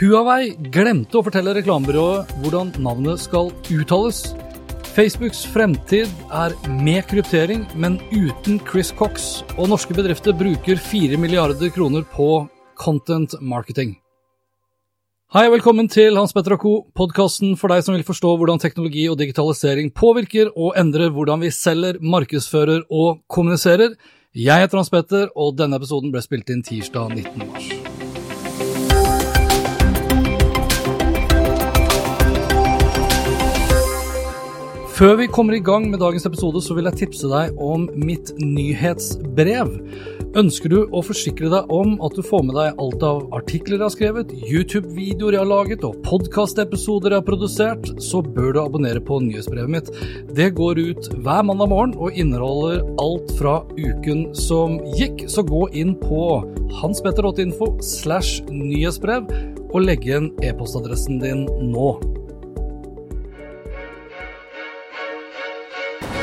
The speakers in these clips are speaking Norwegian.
Huawei glemte å fortelle reklamebyrået hvordan navnet skal uttales. Facebooks fremtid er med kryptering, men uten Chris Cox, og norske bedrifter bruker 4 milliarder kroner på content marketing. Hei og velkommen til Hans Petter og Co., podkasten for deg som vil forstå hvordan teknologi og digitalisering påvirker og endrer hvordan vi selger, markedsfører og kommuniserer. Jeg heter Hans Petter, og denne episoden ble spilt inn tirsdag 19. mars. Før vi kommer i gang med dagens episode, så vil jeg tipse deg om mitt nyhetsbrev. Ønsker du å forsikre deg om at du får med deg alt av artikler jeg har skrevet, YouTube-videoer jeg har laget og podkastepisoder jeg har produsert, så bør du abonnere på nyhetsbrevet mitt. Det går ut hver mandag morgen og inneholder alt fra uken som gikk. Så gå inn på hanspetter.info slash nyhetsbrev og legg igjen e-postadressen din nå.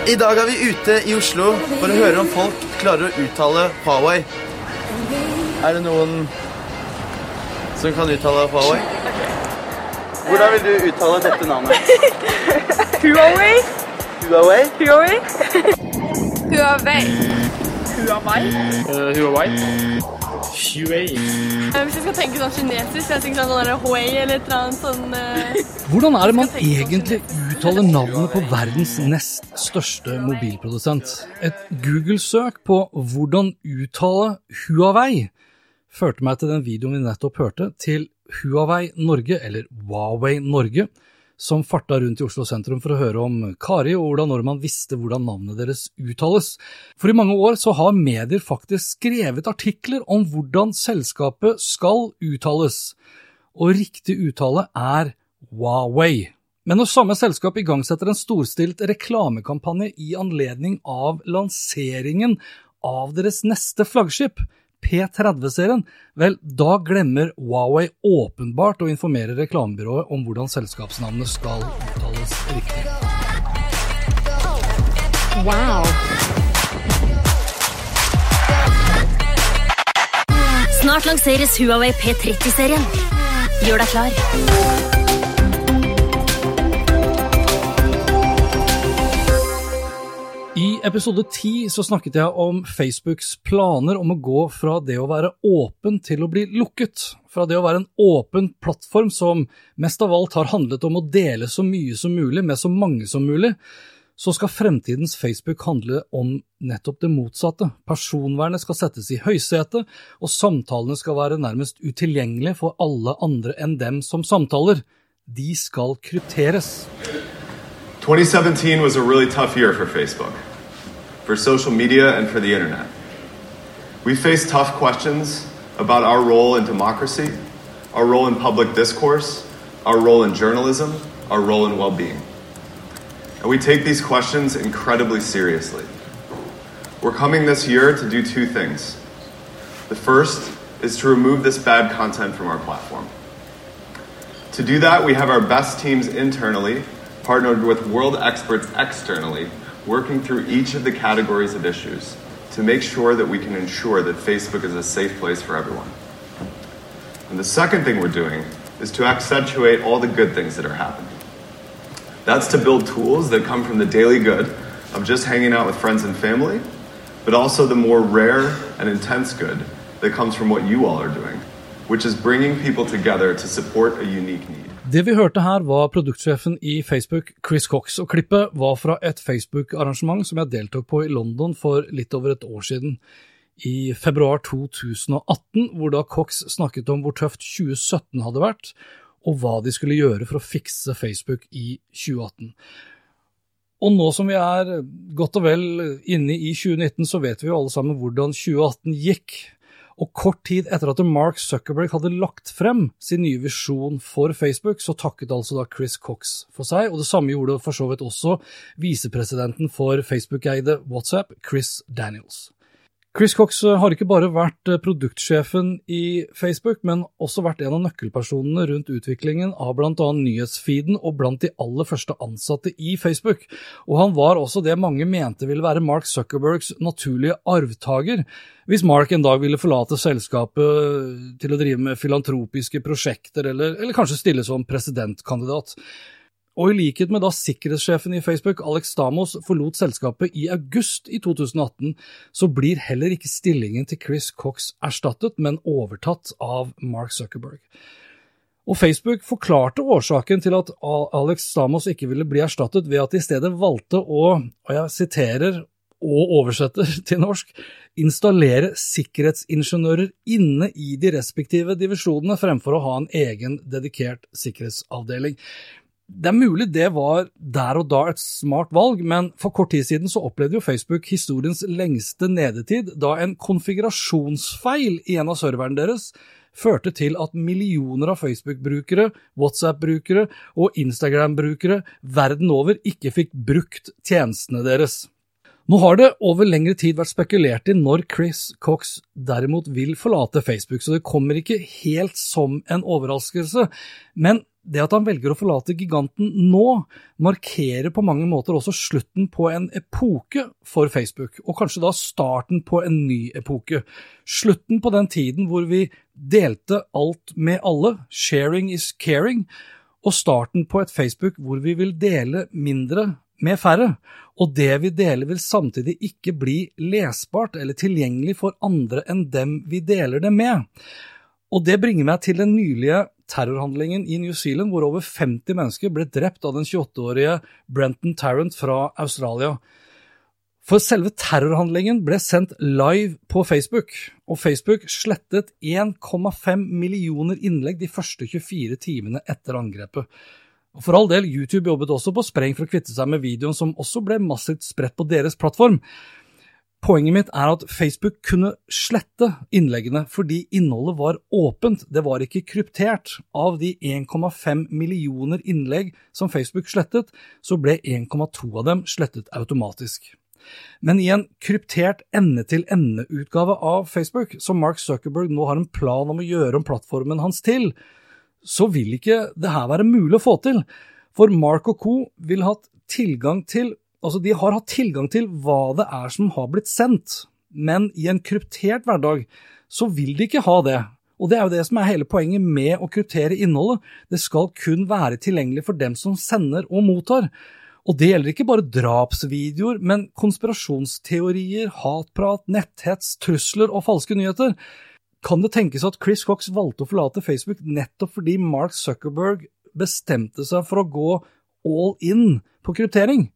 I dag er vi ute i Oslo for å høre om folk klarer å uttale Huawei. Er det noen som kan uttale Huawei? Hvordan vil du uttale dette navnet? Huawei. Huawei? Huawei. Huawei. Huawei. Huawei. Huawei. Eh, Hvis jeg skal tenke sånn kinesisk, så jeg tenker sånn Huawei eller et eller annet sånn eh, Hvordan er det man egentlig uttaler navnet på verdens nest største mobilprodusent? Et Google-søk på 'hvordan uttale Huawei' førte meg til den videoen vi nettopp hørte, til Huawei Norge, eller Huawei Norge, som farta rundt i Oslo sentrum for å høre om Kari og Ola Normann visste hvordan navnet deres uttales. For i mange år så har medier faktisk skrevet artikler om hvordan selskapet skal uttales, og riktig uttale er Huawei. Men når samme selskap igangsetter en storstilt reklamekampanje i anledning av lanseringen av deres neste flaggskip, P30-serien, vel, da glemmer Huawei åpenbart å informere reklamebyrået om hvordan selskapsnavnet skal uttales riktig. Wow. Snart lanseres Huawei P30-serien. Gjør deg klar. Episode 10 så snakket jeg om Facebooks planer om å gå fra det å være åpen til å bli lukket. Fra det å være en åpen plattform som mest av alt har handlet om å dele så mye som mulig med så mange som mulig, så skal fremtidens Facebook handle om nettopp det motsatte. Personvernet skal settes i høysetet, og samtalene skal være nærmest utilgjengelige for alle andre enn dem som samtaler. De skal krypteres. 2017 was a really tough year for Facebook, for social media, and for the internet. We face tough questions about our role in democracy, our role in public discourse, our role in journalism, our role in well being. And we take these questions incredibly seriously. We're coming this year to do two things. The first is to remove this bad content from our platform. To do that, we have our best teams internally partnered with world experts externally, working through each of the categories of issues to make sure that we can ensure that Facebook is a safe place for everyone. And the second thing we're doing is to accentuate all the good things that are happening. That's to build tools that come from the daily good of just hanging out with friends and family, but also the more rare and intense good that comes from what you all are doing, which is bringing people together to support a unique need. Det vi hørte her var produktsjefen i Facebook, Chris Cox, og klippet var fra et Facebook-arrangement som jeg deltok på i London for litt over et år siden, i februar 2018, hvor da Cox snakket om hvor tøft 2017 hadde vært, og hva de skulle gjøre for å fikse Facebook i 2018. Og nå som vi er godt og vel inne i 2019, så vet vi jo alle sammen hvordan 2018 gikk. Og kort tid etter at Mark Zuckerberg hadde lagt frem sin nye visjon for Facebook, så takket altså da Chris Cox for seg, og det samme gjorde for så vidt også visepresidenten for Facebook-eide WhatsApp, Chris Daniels. Chris Cox eh, har ikke bare vært eh, produktsjefen i Facebook, men også vært en av nøkkelpersonene rundt utviklingen av annet nyhetsfeeden og blant de aller første ansatte i Facebook. Og han var også det mange mente ville være Mark Zuckerbergs naturlige arvtaker, hvis Mark en dag ville forlate selskapet til å drive med filantropiske prosjekter, eller, eller kanskje stille som presidentkandidat. Og i likhet med da sikkerhetssjefen i Facebook, Alex Stamos, forlot selskapet i august i 2018, så blir heller ikke stillingen til Chris Cox erstattet, men overtatt av Mark Zuckerberg. Og Facebook forklarte årsaken til at Alex Stamos ikke ville bli erstattet ved at de i stedet valgte å, og jeg siterer og oversetter til norsk, installere sikkerhetsingeniører inne i de respektive divisjonene fremfor å ha en egen dedikert sikkerhetsavdeling. Det er mulig det var der og da et smart valg, men for kort tid siden så opplevde jo Facebook historiens lengste nedetid, da en konfigurasjonsfeil i en av serverne deres førte til at millioner av Facebook-brukere, WhatsApp-brukere og Instagram-brukere verden over ikke fikk brukt tjenestene deres. Nå har det over lengre tid vært spekulert i når Chris Cox derimot vil forlate Facebook, så det kommer ikke helt som en overraskelse, men det at han velger å forlate giganten nå, markerer på mange måter også slutten på en epoke for Facebook, og kanskje da starten på en ny epoke. Slutten på den tiden hvor vi delte alt med alle, sharing is caring, og starten på et Facebook hvor vi vil dele mindre med færre, og det vi deler vil samtidig ikke bli lesbart eller tilgjengelig for andre enn dem vi deler det med. Og det bringer meg til den nylige terrorhandlingen i New Zealand, hvor over 50 mennesker ble drept av den 28-årige Brenton Tarrant fra Australia. For selve terrorhandlingen ble sendt live på Facebook, og Facebook slettet 1,5 millioner innlegg de første 24 timene etter angrepet. Og For all del, YouTube jobbet også på spreng for å kvitte seg med videoen som også ble massivt spredt på deres plattform. Poenget mitt er at Facebook kunne slette innleggene fordi innholdet var åpent, det var ikke kryptert. Av de 1,5 millioner innlegg som Facebook slettet, så ble 1,2 av dem slettet automatisk. Men i en kryptert ende-til-ende-utgave av Facebook, som Mark Zuckerberg nå har en plan om å gjøre om plattformen hans til, så vil ikke det her være mulig å få til, for Mark og co. vil ha tilgang til Altså, de har hatt tilgang til hva det er som har blitt sendt, men i en kryptert hverdag så vil de ikke ha det. Og det er jo det som er hele poenget med å kryptere innholdet. Det skal kun være tilgjengelig for dem som sender og mottar. Og det gjelder ikke bare drapsvideoer, men konspirasjonsteorier, hatprat, netthets, trusler og falske nyheter. Kan det tenkes at Chris Cox valgte å forlate Facebook nettopp fordi Mark Zuckerberg bestemte seg for å gå all in på kryptering?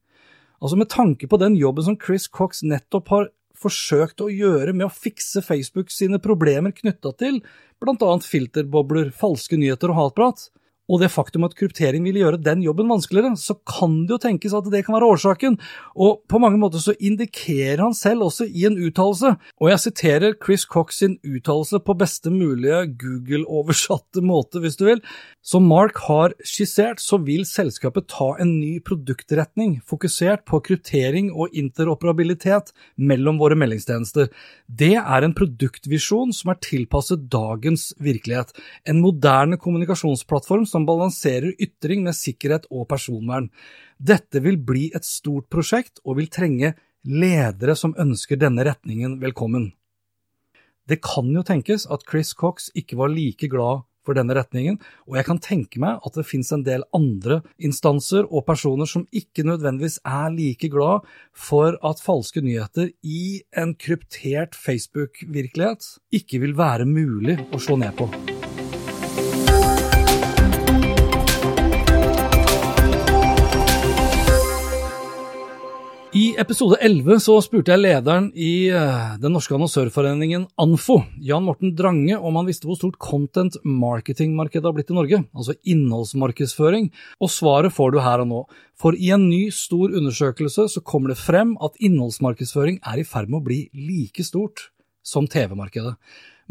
Altså Med tanke på den jobben som Chris Cox nettopp har forsøkt å gjøre med å fikse Facebook sine problemer knytta til bl.a. filterbobler, falske nyheter og hatprat, og det faktum at kryptering vil gjøre den jobben vanskeligere, så kan det jo tenkes at det kan være årsaken, og på mange måter så indikerer han selv også i en uttalelse, og jeg siterer Chris Cox sin uttalelse på beste mulige Google-oversatte måte, hvis du vil. Som Mark har skissert, så vil selskapet ta en ny produktretning fokusert på kryptering og interoperabilitet mellom våre meldingstjenester. Det er en produktvisjon som er tilpasset dagens virkelighet, en moderne kommunikasjonsplattform som balanserer ytring med sikkerhet og personvern. Dette vil bli et stort prosjekt og vil trenge ledere som ønsker denne retningen velkommen. Det kan jo tenkes at Chris Cox ikke var like glad for denne retningen, og jeg kan tenke meg at det finnes en del andre instanser og personer som ikke nødvendigvis er like glad for at falske nyheter i en kryptert Facebook-virkelighet ikke vil være mulig å slå ned på. I episode 11 så spurte jeg lederen i eh, den norske annonsørforeningen Anfo, Jan Morten Drange, om han visste hvor stort content marketing-markedet har blitt i Norge, altså innholdsmarkedsføring, og svaret får du her og nå. For i en ny, stor undersøkelse så kommer det frem at innholdsmarkedsføring er i ferd med å bli like stort som TV-markedet.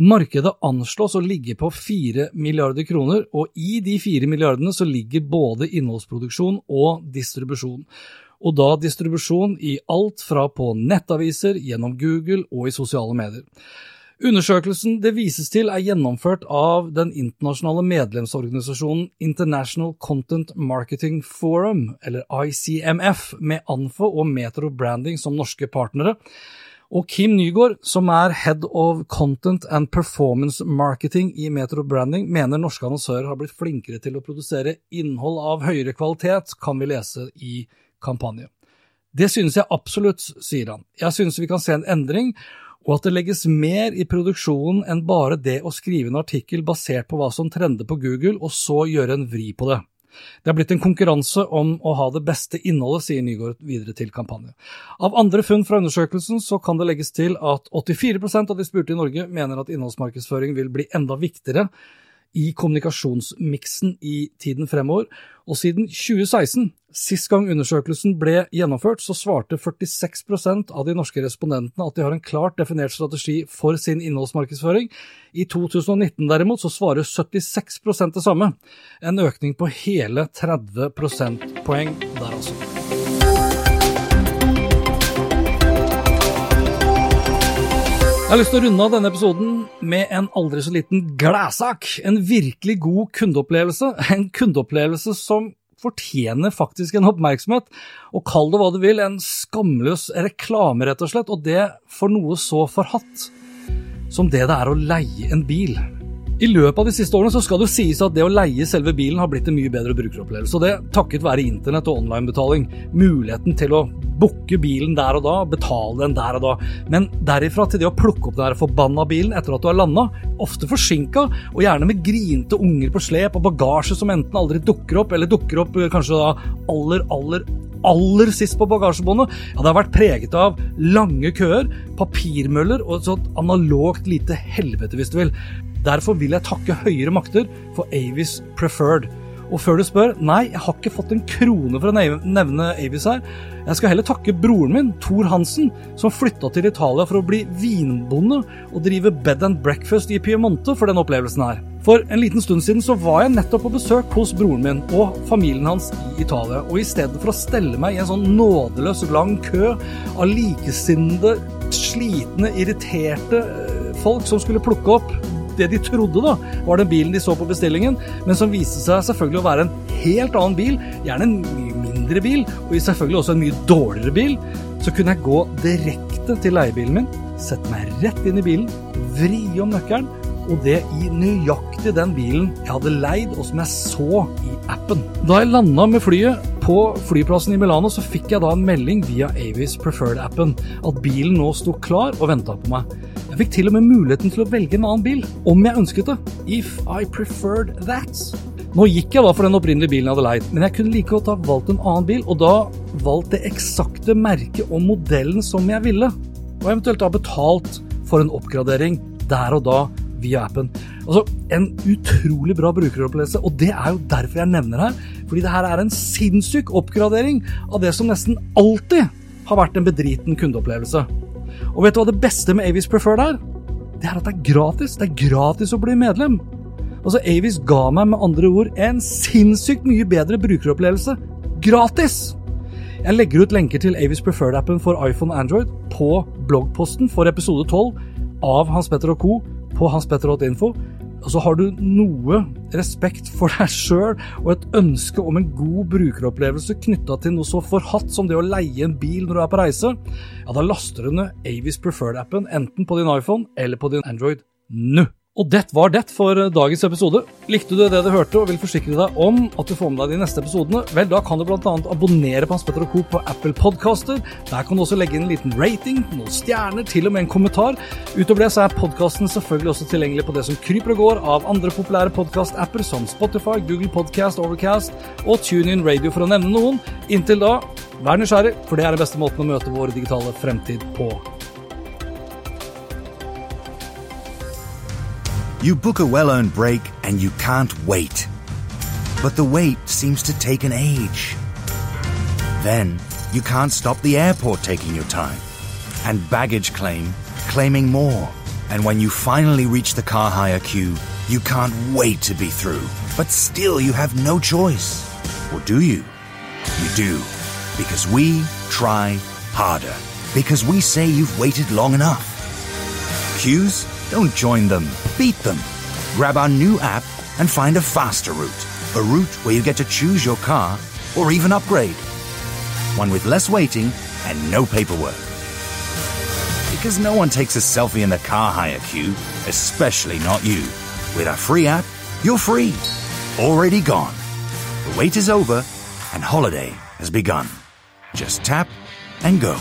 Markedet anslås å ligge på 4 milliarder kroner, og i de 4 milliardene så ligger både innholdsproduksjon og distribusjon. Og da distribusjon i alt fra på nettaviser, gjennom Google og i sosiale medier. Undersøkelsen det vises til er gjennomført av den internasjonale medlemsorganisasjonen International Content Marketing Forum, eller ICMF, med Anfo og Metro Branding som norske partnere. Og Kim Nygaard, som er Head of Content and Performance Marketing i Metro Branding, mener norske annonsører har blitt flinkere til å produsere innhold av høyere kvalitet, kan vi lese i kampanje. Det synes jeg absolutt, sier han. Jeg synes vi kan se en endring, og at det legges mer i produksjonen enn bare det å skrive en artikkel basert på hva som trender på Google, og så gjøre en vri på det. Det er blitt en konkurranse om å ha det beste innholdet, sier Nygaard videre til kampanje. Av andre funn fra undersøkelsen så kan det legges til at 84% av de spurte i Norge mener at innholdsmarkedsføring vil bli enda viktigere i kommunikasjonsmiksen i tiden fremover, og siden 2016, sist gang undersøkelsen ble gjennomført, så svarte 46% av de norske respondentene at de har en klart definert strategi for sin innholdsmarkedsføring. I 2019 derimot så svarer 76% det samme, en økning på hele 30 prosentpoeng der altså. Jeg har lyst til å runde av denne episoden med en aldri så liten gladsak. En virkelig god kundeopplevelse. En kundeopplevelse som fortjener faktisk en oppmerksomhet. Og kall det hva du vil, en skamløs reklame, rett og slett. Og det for noe så forhatt som det det er å leie en bil. I løpet av de siste årene så skal det sies at det å leie selve bilen har blitt en mye bedre brukeropplevelse. Og det takket være internett og onlinebetaling. Muligheten til å booke bilen der og da, betale den der og da. Men derifra til det å plukke opp den der forbanna bilen etter at du har landa, ofte forsinka, og gjerne med grinte unger på slep og bagasje som enten aldri dukker opp, eller dukker opp kanskje da aller, aller, aller sist på bagasjebåndet, ja, det har vært preget av lange køer, papirmøller og et sånt analogt lite helvete, hvis du vil. Derfor vil jeg takke høyere makter for Avis Preferred. Og før du spør, nei, jeg har ikke fått en krone for å nevne Avis her. Jeg skal heller takke broren min, Thor Hansen, som flytta til Italia for å bli vinbonde og drive bed and breakfast i Piemonte for den opplevelsen her. For en liten stund siden så var jeg nettopp på besøk hos broren min og familien hans i Italia, og i stedet for å stelle meg i en sånn nådeløs lang kø av likesinnede, slitne, irriterte eh, folk som skulle plukke opp det de trodde da, var den bilen de så på bestillingen, men som viste seg selvfølgelig å være en helt annen bil, gjerne en mye mindre bil, og selvfølgelig også en mye dårligere bil, så kunne jeg gå direkte til leiebilen min, sette meg rett inn i bilen, vri om nøkkelen, og det i nøyaktig den bilen jeg hadde leid, og som jeg så i appen. Da jeg landa med flyet på flyplassen i Milano, så fikk jeg da en melding via Avis Preferred-appen at bilen nå sto klar og venta på meg. Jeg fikk til og med muligheten til å velge en annen bil, om jeg ønsket det. If I preferred that. Nå gikk jeg da for den opprinnelige bilen jeg hadde leid, men jeg kunne like godt ha valgt en annen bil, og da valgt det eksakte merket og modellen som jeg ville, og eventuelt da betalt for en oppgradering der og da via appen. Altså, En utrolig bra brukeropplevelse, og det er jo derfor jeg nevner her. Fordi det her er en sinnssyk oppgradering av det som nesten alltid har vært en bedriten kundeopplevelse. Og vet du hva det beste med Avis Preferred er? Det er at det er gratis. Det er gratis å bli medlem. Altså, Avis ga meg med andre ord en sinnssykt mye bedre brukeropplevelse. Gratis! Jeg legger ut lenker til Avis Preferred-appen for iPhone og Android på bloggposten for episode 12 av Hans Petter og co. på hanspetter.info så har du noe respekt for deg sjøl og et ønske om en god brukeropplevelse knytta til noe så forhatt som det å leie en bil når du er på reise, ja, da laster du ned Avis Preferred-appen enten på din iPhone eller på din Android nå. Og det var det for dagens episode. Likte du det du hørte og vil forsikre deg om at du får med deg de neste episodene, vel, da kan du bl.a. abonnere på Hans Petter og Co. på Apple Podcaster. Der kan du også legge inn en liten rating, noen stjerner, til og med en kommentar. Utover det så er podkasten selvfølgelig også tilgjengelig på det som kryper og går av andre populære podkast-apper som Spotify, Google Podcast, Overcast og TuneIn Radio, for å nevne noen. Inntil da, vær nysgjerrig, for det er den beste måten å møte vår digitale fremtid på. You book a well earned break and you can't wait. But the wait seems to take an age. Then you can't stop the airport taking your time. And baggage claim claiming more. And when you finally reach the car hire queue, you can't wait to be through. But still, you have no choice. Or do you? You do. Because we try harder. Because we say you've waited long enough. Queues? Don't join them, beat them. Grab our new app and find a faster route. A route where you get to choose your car or even upgrade. One with less waiting and no paperwork. Because no one takes a selfie in the car hire queue, especially not you. With our free app, you're free. Already gone. The wait is over and holiday has begun. Just tap and go.